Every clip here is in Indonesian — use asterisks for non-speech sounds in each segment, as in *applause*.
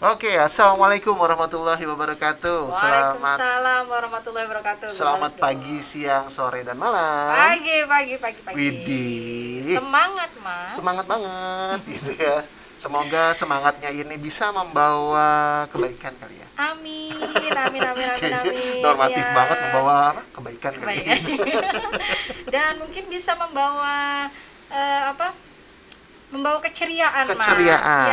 Oke, assalamualaikum warahmatullahi wabarakatuh. Selamat Waalaikumsalam warahmatullahi wabarakatuh. selamat Balas pagi, siang, sore dan malam. Pagi, pagi, pagi, pagi. Widih. Semangat, Mas. Semangat banget *laughs* gitu ya. Semoga semangatnya ini bisa membawa kebaikan kali ya. Amin, amin, amin, *laughs* amin, normatif Ya. banget membawa apa? Kebaikan kali. Kebaikan. *laughs* Dan mungkin bisa membawa eh, apa? Membawa keceriaan, Keceriaan.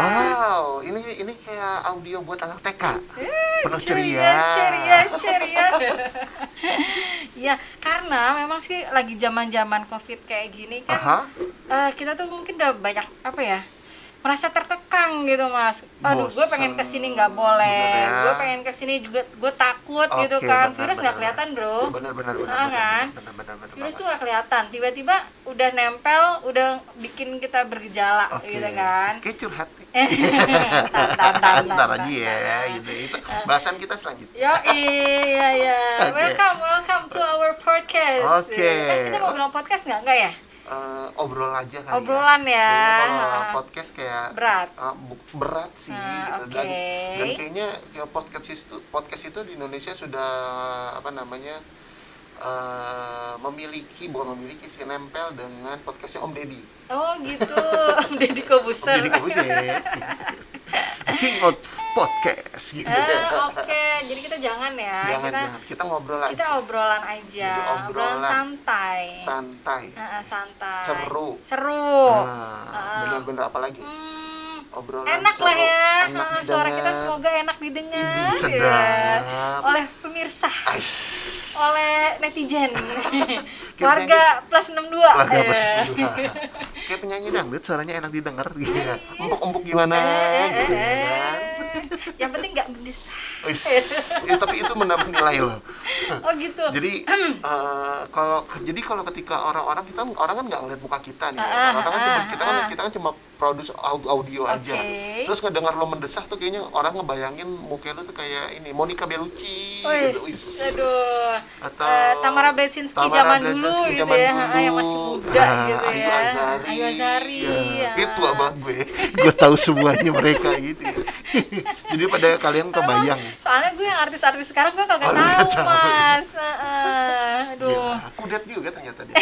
Mas. Ya. Wow, ini ini kayak audio buat anak TK. Eh, Penuh ceria, ceria. ceria, *laughs* ya, karena memang sih lagi zaman-zaman Covid kayak gini kan. Aha. eh, kita tuh mungkin udah banyak apa ya? Merasa terkekang gitu mas aduh gue pengen ke sini nggak boleh Bener ya. gue pengen ke sini juga gue takut gitu Oke, kan benar, virus nggak kelihatan bro Benar benar benar. Ah, benar, kan? Benar benar benar. virus tuh nggak kelihatan tiba-tiba udah nempel udah bikin kita bergejala Oke. gitu kan Kayak curhat. Ntar tar, aja ya, gitu itu. Bahasan kita selanjutnya. Yo iya iya *laughs* Oke. welcome welcome to our podcast Oke. Eh, kita mau bilang podcast nggak nggak ya Eh, obrol aja kali Obrolan ya. Kayaknya kalau Ha. podcast kayak Berat. bu- berat sih Ah, gitu dan oke. dan kayaknya kayak podcast itu podcast itu di Indonesia sudah apa namanya eh, memiliki bukan memiliki sih nempel dengan podcastnya Om Deddy. oh gitu Om Deddy Kobuser Om Deddy Kobuser. *laughs* King of podcast gitu. Eh, oke jadi kita jangan ya jangan kita jangan kita ngobrol aja. kita obrolan aja Jadi obrolan. santai santai. Ah, santai Seru. seru Nah, benar-benar apa lagi? Hmm, Obrolan enak seru, lah ya enak Ah, suara kita semoga enak didengar Ini ya. sedap. oleh pemirsa Ais. oleh netizen *laughs* warga plus 62 Laga Eh. plus dua. *laughs* Kayak penyanyi dangdut suaranya enak didengar gitu ya. Empuk-empuk gimana Eh, gitu eh, ya kan. eh. yang penting nggak mendesak eh, tapi itu menambah nilai loh. oh gitu Jadi *clears throat* eh, kalau jadi kalau ketika orang-orang kita orang kan nggak ngeliat muka kita nih. ya. Ah, Orang kan cuma ah, kita kan ah. kita kan cuma produce au- audio aja. Oke. Terus ngedengar lo mendesah tuh kayaknya orang ngebayangin muka lo tuh kayak ini Monica Bellucci Wis, gitu. Aduh. Atau Eh, Tamara Tamara zaman dulu gitu zaman ya, dulu. ah, *laughs* yang masih muda Ah, gitu Ayu ya. Azari. Ayu Azari. Ya, ya. kayak tua banget gue. *laughs* gue tahu semuanya mereka gitu. ya. *laughs* Jadi pada kalian kebayang. Soalnya gue yang artis-artis sekarang gue kagak Oh, tahu, tahu. Mas. Heeh. Aduh. Gila, aku lihat juga ternyata dia.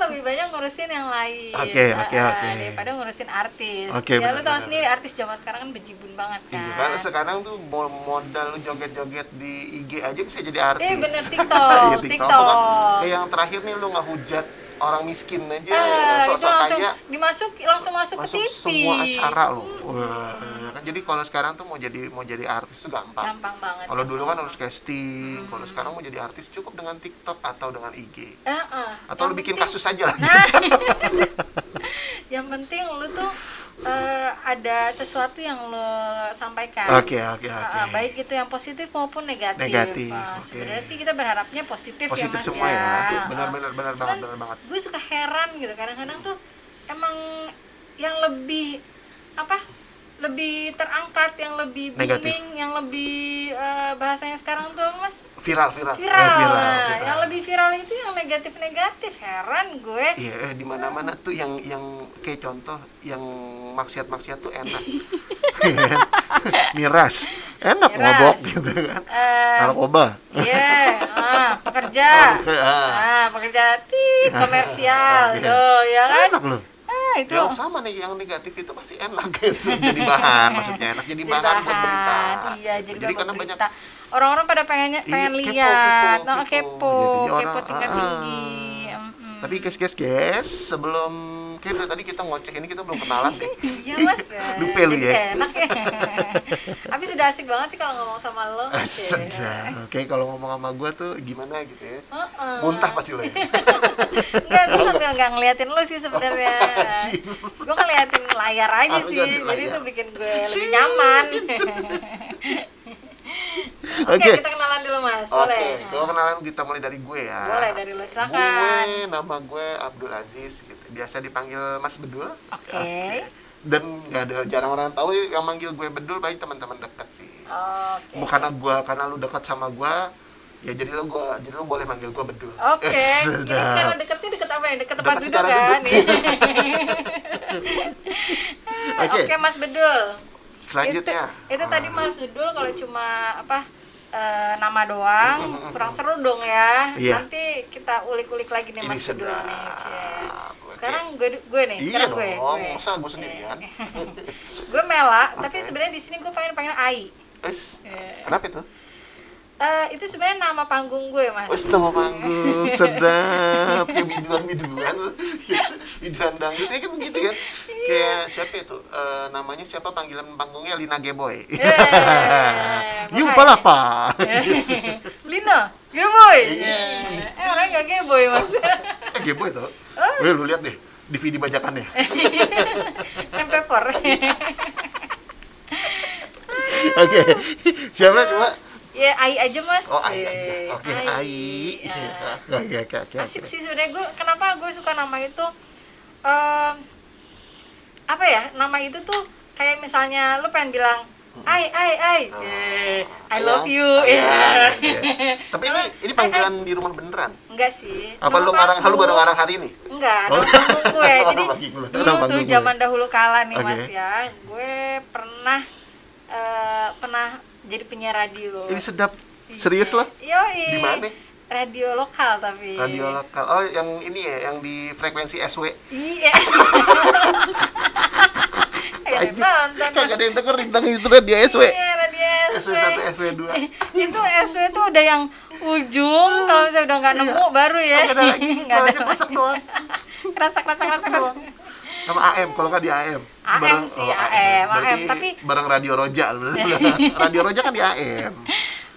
Lebih banyak ngurusin yang lain. Oke, oke, Heeh, oke. Daripada ngurusin artis. Oke, ya lu benar, tahu benar. sendiri artis zaman sekarang kan bejibun banget kan. Iya kan sekarang tuh mo- modal lu joget-joget di IG aja bisa jadi artis. Eh, bener, *laughs* TikTok, Iya, TikTok. Kan. Kayak yang terakhir nih lu ngehujat orang miskin aja, Eh, itu sosok kaya dimasuk langsung masuk, masuk ke TV. semua acara lo. Wah, kan jadi kalau sekarang tuh mau jadi mau jadi artis tuh gampang. Gampang banget. Kalau dulu kan harus casting, kalau sekarang mau jadi artis cukup dengan TikTok atau dengan IG. Eh, eh. Atau lu Yang bikin penting- kasus aja lah. Nah, *laughs* yang penting lu tuh eh, ada sesuatu yang lo sampaikan. Oke, oke, Ah, oke. ah, baik itu yang positif maupun negatif. Negatif, Ah, oke. Sebenarnya sih kita berharapnya positif, Positif ya mas semua ya. Ah, Benar benar benar Cuman banget, benar banget. Gue suka heran gitu kadang-kadang tuh emang yang lebih apa? Lebih terangkat, yang lebih Negatif. booming, yang lebih eh, bahasanya sekarang tuh mas Viral, viral. viral. Eh, viral, Nah, viral. yang lebih viral itu yang negatif-negatif. Heran gue. Iya, eh, di mana-mana tuh yang yang kayak contoh yang maksiat-maksiat tuh enak. *laughs* Miras, enak Miras. ngobok gitu kan. Eh, Narkoba. Iya, ah, pekerja. Oke, ah. Ah, pekerja tit *laughs* komersial Oke. tuh, ya kan? Enak loh. Itu Ya sama nih yang negatif itu pasti enak *laughs* gitu. Jadi bahan maksudnya enak jadi, jadi bahan, buat berita. Iya, jadi, jadi bahan karena buat banyak berita. Orang-orang pada pengennya Iya, pengen kepo, lihat, kepo, nah, kepo. kepo, Jadinya kepo, orang, tingkat ah, ah. tinggi. Tapi guys, guys, guys, sebelum kayak tadi kita ngocek ini kita belum kenalan deh. *laughs* Iya mas, Lupa lu ya. Enak ya. *laughs* Tapi sudah asik banget sih kalau ngomong sama lo. Ah, Cie. Sedap. Kayak kalau ngomong sama gua tuh gimana gitu ya. Heeh. Muntah pasti lo ya. *laughs* Enggak, gue sambil nggak ngeliatin lu sih sebenarnya. Gue ngeliatin layar aja Oh, sih, jadi itu bikin gue lebih nyaman. Oke, Oke. kita kenalan dulu mas, Oke, boleh. kalau kenalan kita mulai dari gue ya. Boleh, dari lu, silakan. Gue nama gue Abdul Aziz gitu. Biasa dipanggil Mas Bedul. Oke. Dan nggak ada jarang orang tahu yang manggil gue Bedul baik teman-teman dekat sih. Oke. Bukan karena gue karena lu dekat sama gue, ya jadi lu gue jadi lu boleh manggil gue Bedul. Oke, *laughs* ini sedap. kalau deketnya deket apa nih? Deket tempat Deket duduk kan? *laughs* Oke. oke Mas Bedul. Selanjutnya. Itu, itu tadi Mas Bedul kalau cuma apa eh, nama doang kurang seru dong ya. Iya. Nanti kita ulik-ulik lagi nih Ini Mas sedap. nih. Sekarang gue gue nih, Iya sekarang dong, gue. gue. masa gue sendirian? *laughs* gue Mela, Oke. tapi sebenarnya di sini gue pengen pengen Ai. Wes, Iya. kenapa itu? Eh, itu sebenarnya nama panggung gue mas. Wes nama panggung *laughs* sedap kayak biduan biduan *laughs* biduan dangdut ya kan begitu kan kayak siapa itu Eh, namanya siapa panggilan panggungnya Lina Geboy Eh, *laughs* Yu makanya. palapa *laughs* Lina, geboy. Iya. Eh orang nggak geboy mas. eh Geboy tuh Weh lu lihat deh DVD bajakannya *laughs* Empepor. Oke siapa coba ya Ai aja mas. Oh Ai aja Eh, Oke Ai Ya. Oke oke oke Asik sih sebenarnya gue. Kenapa gue suka nama itu? Em, apa ya? Nama itu tuh kayak misalnya lu pengen bilang Ai, ai, ai, Cie. I love Ayang, you, ayang, ya. iya. *laughs* Tapi ini ini panggilan di rumah beneran Enggak sih. Apa lu ngarang halu baru ngarang hari ini? Enggak, Oh. nama gue. *laughs* Oh, Jadi dulu tuh zaman dahulu kala nih Oke. Mas ya, gue pernah eh, pernah jadi penyiar radio. Ini sedap Serius loh? Yoi. Di mana? Radio lokal tapi. Radio lokal. Oh, yang ini ya, yang di frekuensi SW. Iya. *laughs* Kayak. Kagak ada yang dengerin dong itu radio SW. Iya, radio SW 1, SW 2. itu SW tuh udah yang ujung kalau misalnya udah nggak nemu baru ya Kagak ada lagi, *laughs* Nggak ada suaranya kresek doang. *laughs* kerasak kerasak kerasak kerasak Sama AM, kalau nggak di AM. AM sih, AM, Berarti AM, tapi- bareng Radio Roja. radio Roja kan di AM.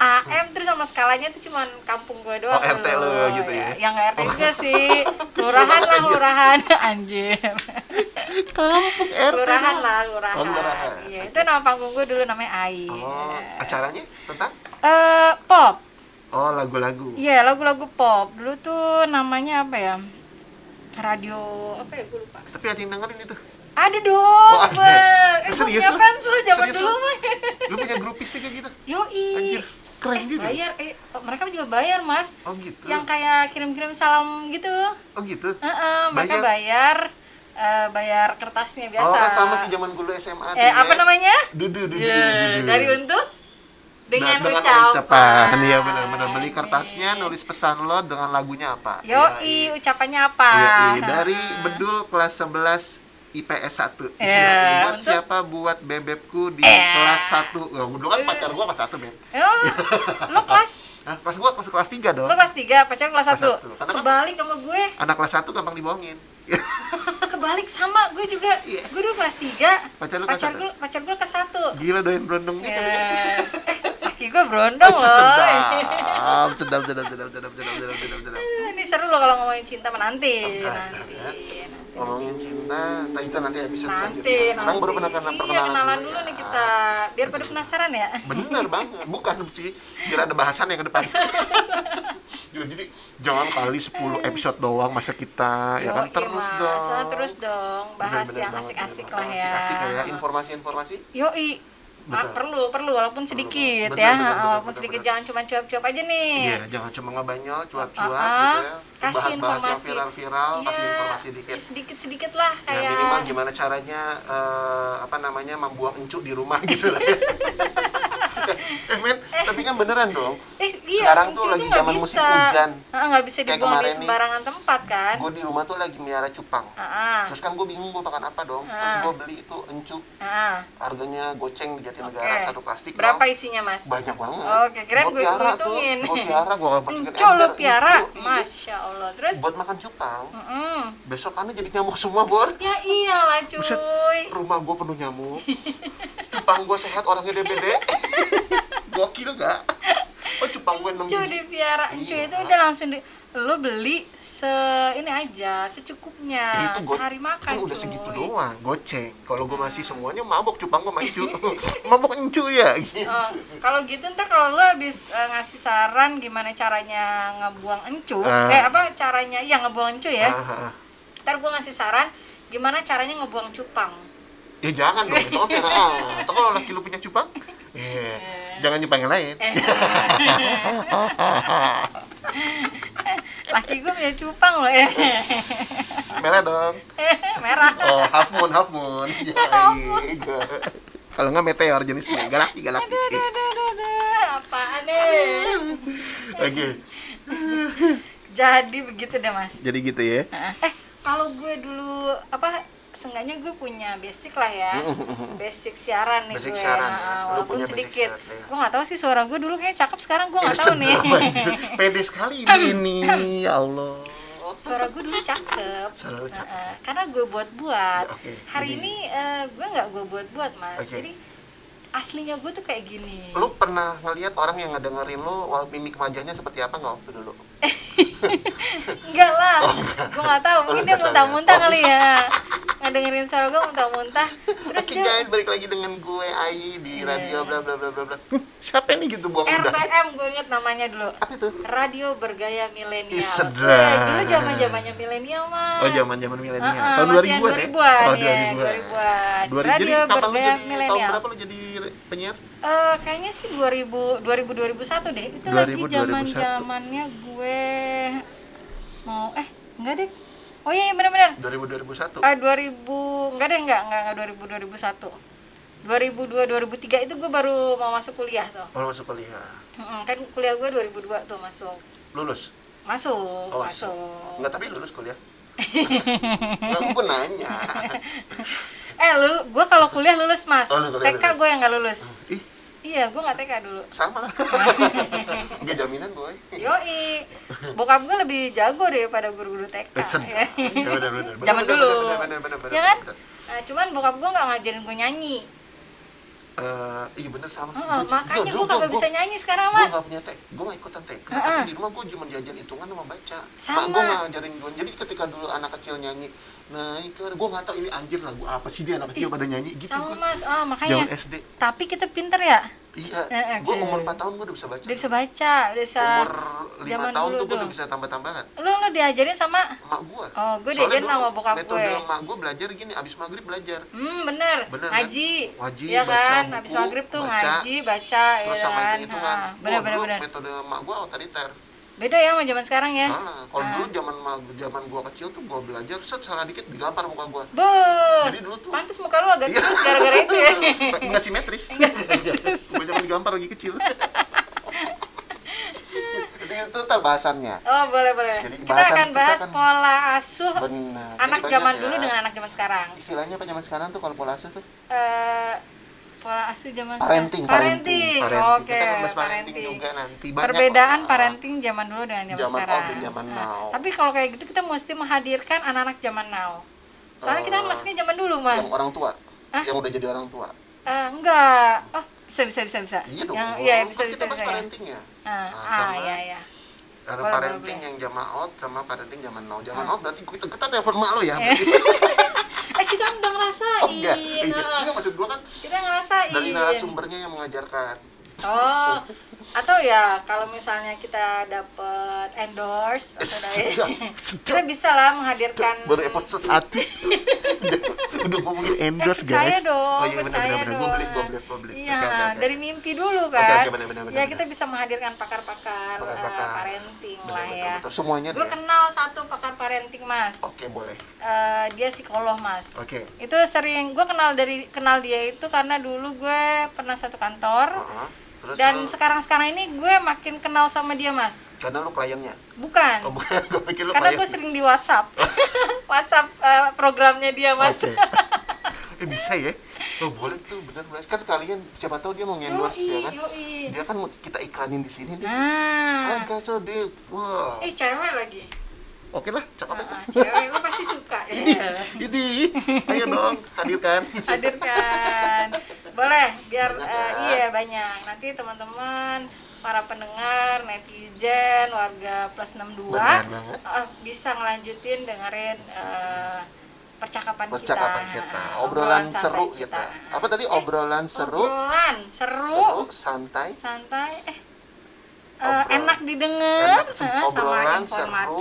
AM terus sama skalanya tuh cuman kampung gue doang Oh, RT lo loh. gitu ya? yang nggak RT juga sih *laughs* kelurahan lah kelurahan *laughs* anjir Kampung RT. kelurahan lah kelurahan Oh, kelurahan. iya itu nama panggung gue dulu namanya Ai Oh, acaranya tentang? Eh, pop Oh, lagu-lagu. Iya lagu-lagu pop dulu tuh namanya apa ya radio apa ya gue lupa Tapi ada yang dengerin itu. ada dong Oh, ada. Eh, Serius punya lu? zaman Serius dulu lu? mah Lu punya grupis sih kayak gitu? yoi Anjir, keren juga. bayar eh oh, mereka juga bayar mas Oh gitu. yang kayak kirim-kirim salam gitu Oh gitu. Heeh, mereka bayar eh, bayar kertasnya biasa Oh, sama kayak zaman dulu SMA. eh ya. apa namanya Dudu, dudu, Ya, dudu. dari untuk dengan, dengan ucapan Iya benar-benar beli kertasnya, nulis pesan lo dengan lagunya apa? yoi ucapapannya apa Iya, iya. dari Bedul kelas 11 IPS 1 Iya, buat untuk- siapa? Buat bebekku di Eh. kelas 1 oh, dulu kan pacar gua kelas 1 men. Yo, *laughs* lo kelas? Hah, pas gua masuk kelas 3 dong. Lo kelas 3, pacar kelas Kelas 1 satu. Karena kan- kebalik sama gue. Anak kelas 1 gampang dibohongin. *laughs* Kebalik sama gue juga. Iya. gue dulu kelas 3 Pacar lu kelas pacar gue pacar gue kelas 1 gila doyan berondongnya ya. kali ya eh laki gue *laughs* berondong loh sedap. sedap sedap sedap sedap sedap sedap sedap ini seru loh kalau ngomongin cinta menanti nanti nanti ngomongin cinta. Nah, itu nanti episode nanti selanjutnya. Sekarang baru nanti. pernah iya kenalan dulu ya. nih kita biar pada penasaran ya. Bener banget. Bukan sih biar ada bahasan yang ke depan. *laughs* Ya, jadi jangan kali 10 episode doang masa kita. Ya kan terus Mas. dong. Terus dong bahas Bener-bener yang banget, asik-asik lah ya asik-asik kayak informasi-informasi. Yoi Betul. perlu perlu walaupun sedikit Bener, ya bener, bener, walaupun bener, sedikit bener. jangan cuma cuap-cuap aja nih iya jangan cuma ngebanyol cuap-cuap Ah, ah. gitu ya kasih bahas-bahas yang informasi viral-viral kasih Iya, informasi dikit sedikit sedikit lah ya kayak minimal gimana caranya eh, apa namanya membuang encu di rumah gitu lah *laughs* *laughs* eh men tapi kan beneran dong iya, Sekarang tuh lagi zaman musim hujan. Nggak bisa Kayak dibuang di kemarin nih. sembarangan tempat kan? gue di rumah tuh lagi miara cupang. Ah, terus kan gue bingung gue makan apa dong. Terus Ah. gue beli itu encu. Ah. harganya goceng di Jatinegara Oke. satu plastik berapa dong. isinya mas? Banyak banget. Oke, kirain Gua gue- hitungin. gue piara gue *laughs* masukin Enco lo piara? Encu, masya allah. Terus? Buat makan cupang. Besok kan jadi nyamuk semua bor. Ya iyalah Buset, cuy. rumah gue penuh nyamuk. Cupang gue sehat orangnya DBD. *laughs* Gokil gak oh cupang gue enam Encu biji dipiara Encu Iya. itu udah langsung di lo beli se ini aja secukupnya Eh, itu go- sehari makan kan udah cuy. segitu doang goceng kalau gue masih semuanya mabok cupang gue mancu *laughs* mabok encu ya gitu Oh, kalau gitu ntar kalau lo habis eh, ngasih saran gimana caranya ngebuang encu, Ah. eh apa caranya ya ngebuang encu ya. Ah. Ntar gua ngasih saran gimana caranya ngebuang cupang. ya jangan dong *laughs* itu kan kalau laki lu punya cupang eh jangan nyupang yang lain. Laki gue punya cupang loh ya merah dong. Merah. Oh half moon half moon. *laughs* Ya iya. kalau nggak meteor jenis galaksi galaksi. Aduh aduh aduh aduh, aduh. apaan nih *laughs* oke. Jadi begitu deh mas. Jadi gitu ya. Eh kalau gue dulu apa seenggaknya gue punya basic lah ya basic siaran nih Basic gue siaran ya. ya. Walaupun punya sedikit siaran, ya. gue nggak tahu sih suara gue dulu kayak cakep sekarang gue nggak tahu nih *laughs* pede sekali ini ya Allah suara gue dulu cakep Suara lu cakep. Heeh, karena gue buat-buat Ya, oke. hari Jadi- ini eh, gue nggak gue buat-buat mas Oke. jadi aslinya gue tuh kayak gini lu pernah ngelihat orang yang ngedengerin lu mimik wajahnya seperti apa nggak waktu dulu *laughs* enggak lah gue nggak tahu mungkin Oh, dia ya. muntah-muntah Oh, kali ya ngedengerin suara gue muntah-muntah terus Oke dia guys, balik lagi dengan gue Ai di radio bla bla bla bla bla. Siapa nih gitu buang udah? RBM gue inget namanya dulu Apa itu? radio bergaya milenial. Ih, sedap. Eh, dulu zaman zamannya milenial mas. Oh, zaman-zaman milenial. Heeh, tahun masih yang 2000-an ya? 2000-an, Oh, ya, 2000-an. 2000-an. 2000. Jadi Radio lu bergaya jadi tahun milenial. berapa lu jadi penyiar? Eh, kayaknya sih 2000 2000 2001 deh. Itu 2000, lagi 2001. zaman-zamannya gue mau eh enggak deh. Oh iya, iya benar-benar. 2000 2001. Ah 2000 enggak deh enggak enggak, enggak 2000 2001. 2002 2003 itu gue baru mau masuk kuliah tuh. Kalau masuk kuliah. Mm-mm, kan kuliah gue 2002 tuh masuk. Lulus? Masuk, Oh, masuk. Enggak, tapi lulus kuliah. *laughs* Aku pun nanya. Eh, lu, gue kalau kuliah lulus mas. Oh, lu kuliah TK lulus. gue yang nggak lulus. Ih, Iya, gue nggak TK dulu. sama *laughs* lah. Enggak jaminan, boy. Yoi, bokap gue lebih jago daripada guru-guru TK. Eh, sedap. ya. Benar. Benar, Zaman dulu. benar, benar, ya kan? benar. Nah, cuman bokap gue nggak ngajarin gue nyanyi. Eh, iya bener sama sih. Heeh, Gua- makanya gua- gue gua- kagak gua- bisa nyanyi sekarang gue mas. gak punya tek gue gak ikutan TK Heeh. tapi di rumah gue cuma diajarin hitungan sama baca Sama. mak gue ngajarin gue jadi ketika dulu anak kecil nyanyi naik ke gue gak tau ini anjir lagu apa sih dia anak kecil pada nyanyi gitu Sama gue mas, ah makanya. zaman SD Tapi kita pinter ya. Iya Heeh, gue Cil. umur 4 tahun gue udah bisa baca. Udah bisa baca, udah bisa. umur 5 zaman tahun tuh gue udah bisa tambah-tambahan. Lu lu diajarin sama? Mak gue Oh, gua diajarin sama bokap metode gue. mak gue belajar gini abis maghrib belajar. Hmm bener, Bener, kan? ngaji, Ngaji, ya baca kan, buku, habis maghrib tuh baca, ngaji, baca, terus ya sama kan, hitung-hitungan Ah, Gua bener bener bener. metode mak gue otoriter Beda ya sama zaman sekarang ya. Salah. Kalau dulu zaman ma- zaman gua kecil tuh gua belajar set salah dikit digampar muka gua. Be, Jadi dulu tuh- pantes muka lu agak Iya. terus gara-gara itu ya. *laughs* Enggak simetris. Banyak digampar lagi kecil. Itu itu ntar bahasannya. Oh boleh boleh. Jadi kita bahasan akan kita bahas kan- pola asuh Benar. anak zaman banyak dulu ya. dengan anak zaman sekarang. Istilahnya apa zaman sekarang tuh kalau pola asuh tuh? Eh, pola asuh zaman Parenting, sekarang. parenting. Parenting. Oke. Kita akan bahas parenting parenting. juga nanti. Banyak Perbedaan lah. parenting zaman dulu dengan zaman, Zaman sekarang. old dan zaman Nah, now. tapi kalau kayak gitu kita mesti menghadirkan anak-anak zaman now. Soalnya kita Eh, masuknya zaman dulu mas. Yang orang tua. Hah? Yang udah jadi orang tua. Eh, enggak. Oh bisa bisa bisa bisa. Iya dong. Yang, iya bisa Kan bisa kita bahas bisa. ya. parentingnya. Ah, Nah, ah iya iya. Boleh, parenting boleh, yang zaman out sama parenting zaman now. Zaman Ah. out berarti kita, kita telepon mak lo ya. *laughs* Kita kan udah ngerasain. Oh enggak, iya. Enggak maksud gua kan kita ngerasain. dari narasumbernya yang mengajarkan. Oh, atau ya kalau misalnya kita dapet endorse atau dari *laughs* Sedap, kita bisa lah menghadirkan Baru episode satu udah, *laughs* udah ngomongin endorse eh, percaya guys. dong, oh iya benar percaya benar benar. Gue dong. believe, gue believe, gue believe. Iya, dari mimpi dulu kan. ya kita bisa menghadirkan pakar-pakar eh, parenting lah betul, ya. betul. Semuanya Gue kenal satu pakar parenting mas. Oke boleh. Eh, dia psikolog mas. Oke. Itu sering gue kenal dari kenal dia itu karena dulu gue pernah satu kantor. Terus Dan lu, sekarang-sekarang ini gue makin kenal sama dia mas. karena lu kliennya. Bukan. Oh bukan, *laughs* gue pikir lu Karena klien. gue sering di WhatsApp. *laughs* WhatsApp eh, programnya dia mas. Oke. *laughs* eh bisa ya? Oh boleh tuh benar benar. Kan sekalian siapa tahu dia mau endorse ya kan? yoi. Dia kan mau kita iklanin di sini nih. Nah. Agak so dia, wah. Eh cewek lagi. Oke lah, cakep itu. Ah, cewek lo pasti suka. Ini, ini, ayo dong, hadirkan. Hadirkan. Boleh biar Banyak eh, ya. iya banyak. Nanti teman-teman para pendengar, netizen, warga plus 62 Benar banget. eh, bisa ngelanjutin dengerin eh, percakapan, Percakapan kita. kita, obrolan santai seru kita. Apa tadi obrolan seru? Obrolan seru, Seru, santai. santai eh Obrol- enak didengar enak, sama obrolan seru,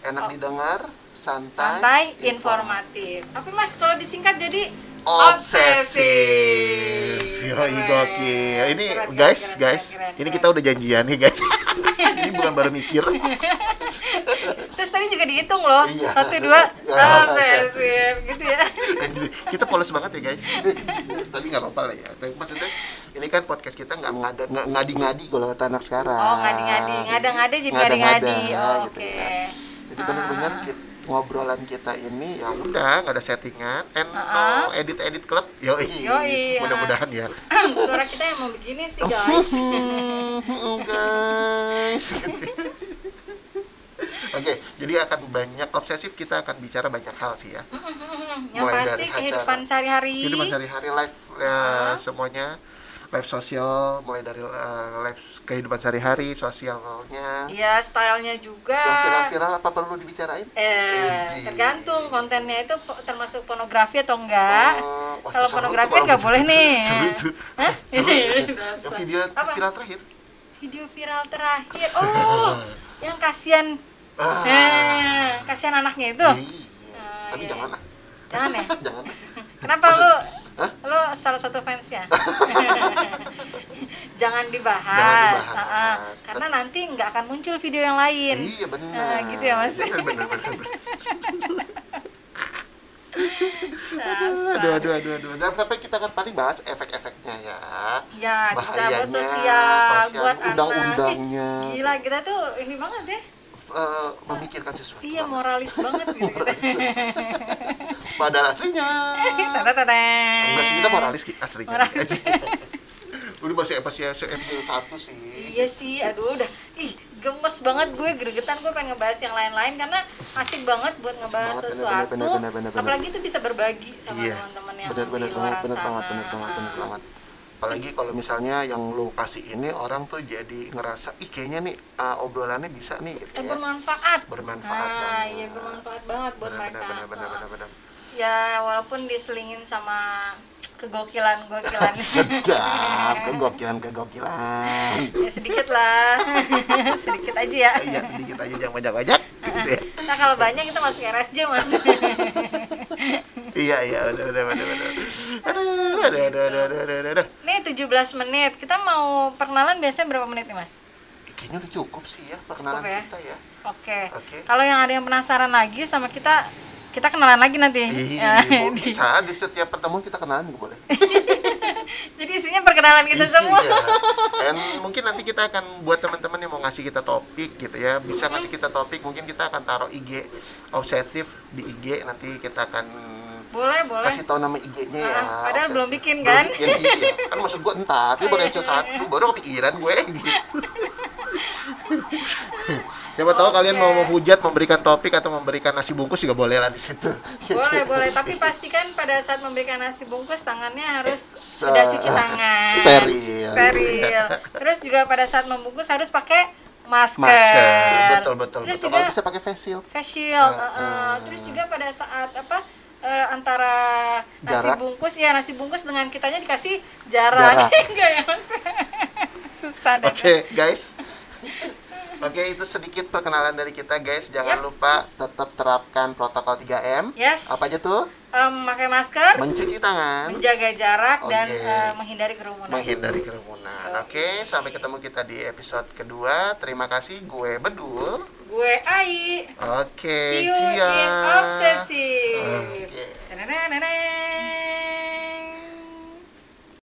Enak didengar, santai. Oh. Santai, informatif. Apa Mas kalau disingkat jadi Obsesif. Yoi gokil. Ini Keren, guys, keren, guys. keren, keren, ini kita udah janjian nih, guys. *laughs* ini bukan baru mikir. *laughs* Terus tadi juga dihitung loh. Iya. Satu dua. *laughs* Ya, Oh, sip, gitu ya. Anjir, kita polos banget ya, guys. Tapi nggak apa-apa lah ya. Tapi maksudnya ini kan podcast kita nggak ngada ngadi-ngadi kalau kata anak sekarang. Oh, ngadi-ngadi. Ngada-ngada jadi ngadi-ngadi. Oh, gitu Oke. Jadi benar-benar kita- ngobrolan kita ini ya udah nggak ada settingan and no edit edit klub yoi, Yoi, mudah-mudahan ya. *laughs* Suara kita emang begini sih, guys. *laughs* Guys. *laughs* Oke, jadi akan banyak obsesif kita akan bicara banyak hal sih ya. Yang Mulai pasti dari kehidupan sehari-hari. Kehidupan sehari-hari live ya, semuanya live sosial mulai dari eh, live kehidupan sehari-hari sosialnya. Iya, stylenya juga. Yang viral-viral apa perlu dibicarain? Eh, tergantung kontennya itu termasuk pornografi atau enggak. Oh, Kalau pornografi tuh nggak kalau boleh nih. Seru tuh. Hah? Seru. Dasar. *laughs* Yang video Apa? viral terakhir. Video viral terakhir. Oh, yang kasihan Ah. eh, kasihan anaknya itu. Iya. Tapi iya. jangan lah. Jangan ya? *laughs* jangan. Kenapa lu lu salah satu fansnya? *laughs* Jangan dibahas. Jangan dibahas. Ah, karena nanti nggak akan muncul video yang lain. Iya benar. Ah, gitu ya, Mas? Benar. benar. Dasar. Aduh aduh aduh aduh. Dan tapi kita kan paling bahas efek-efeknya ya. Ya, bisa buat sosial, sosial, buat undang-undangnya. Ih, Gila, kita tuh ini banget ya. Eh, memikirkan sesuatu. Iya, moralis banget gitu. Padahal aslinya. *laughs* Enggak sih kita moralis Ki, aslinya. Moralis. *laughs* Udah masih episode episode satu sih. Iya sih, aduh udah ih gemes banget gue gregetan gue pengen ngebahas yang lain-lain karena asik banget buat ngebahas banget, bener, sesuatu. bener, bener, bener, bener. Apalagi itu bisa berbagi sama Iya. teman-teman yang Benar benar di banget, luar benar sana. banget, benar banget, benar banget. Apalagi kalau misalnya yang lu kasih ini orang tuh jadi ngerasa ih kayaknya nih uh, obrolannya bisa nih gitu Eh, ya. bermanfaat. Bermanfaat Nah, banget. iya bermanfaat banget buat Benar mereka. benar benar benar benar. Ya walaupun diselingin sama kegokilan-gokilan. *laughs* Sedap, kegokilan kegokilan. ya sedikit lah. *laughs* sedikit aja ya. Iya, dikit aja jangan banyak-banyak gitu ya. *laughs* Nah kalau banyak kita masuk RSJ mas. Iya, iya, udah udah udah udah. Aduh, aduh, aduh, aduh, aduh, aduh, aduh. Nih 17 menit. Kita mau perkenalan biasanya berapa menit nih mas? Kayaknya udah cukup sih ya perkenalan Cukup ya? kita ya. Oke. Oke. Kalau yang ada yang penasaran lagi sama kita, kita kenalan lagi nanti. Iya, *laughs* Ya, bisa di setiap pertemuan kita kenalan juga boleh. *laughs* Jadi isinya perkenalan kita semua. Iya. Dan mungkin nanti kita akan buat teman-teman yang mau ngasih kita topik gitu ya, bisa ngasih kita topik, mungkin kita akan taruh IG obsesif di IG nanti kita akan Boleh, boleh. kasih tahu nama IG-nya ya. Ah, padahal Obsesif. belum bikin, Belum kan? bikin, iya. Kan maksud gua entar, ini baru *laughs* episode satu, baru kepikiran gue gitu. Siapa tahu kalian mau menghujat, memberikan topik atau memberikan nasi bungkus juga boleh lah di situ. Boleh, *laughs* boleh. Tapi pastikan pada saat memberikan nasi bungkus tangannya harus sudah cuci *laughs* tangan. Steril. Steril. Terus juga pada saat membungkus harus pakai masker. Masker, betul betul Terus betul. juga Kalau bisa pakai face shield. face shield. uh, uh. Terus juga pada saat apa? eh, antara nasi Jarak. bungkus ya nasi bungkus dengan kitanya dikasih jarak, Jarak. *laughs* enggak ya mas susah deh Oke, guys. Oke, itu sedikit perkenalan dari kita, guys. Jangan Yap. lupa tetap terapkan protokol 3M. Yes. Apa aja tuh? Em, memakai masker Mencuci tangan, menjaga jarak dan Oke. eh, menghindari kerumunan menghindari kerumunan. Oke, sampai ketemu kita di episode kedua. Terima kasih, gue Bedul. gue Ai Oke, see you see ya. in obsessive Oke. Tananana.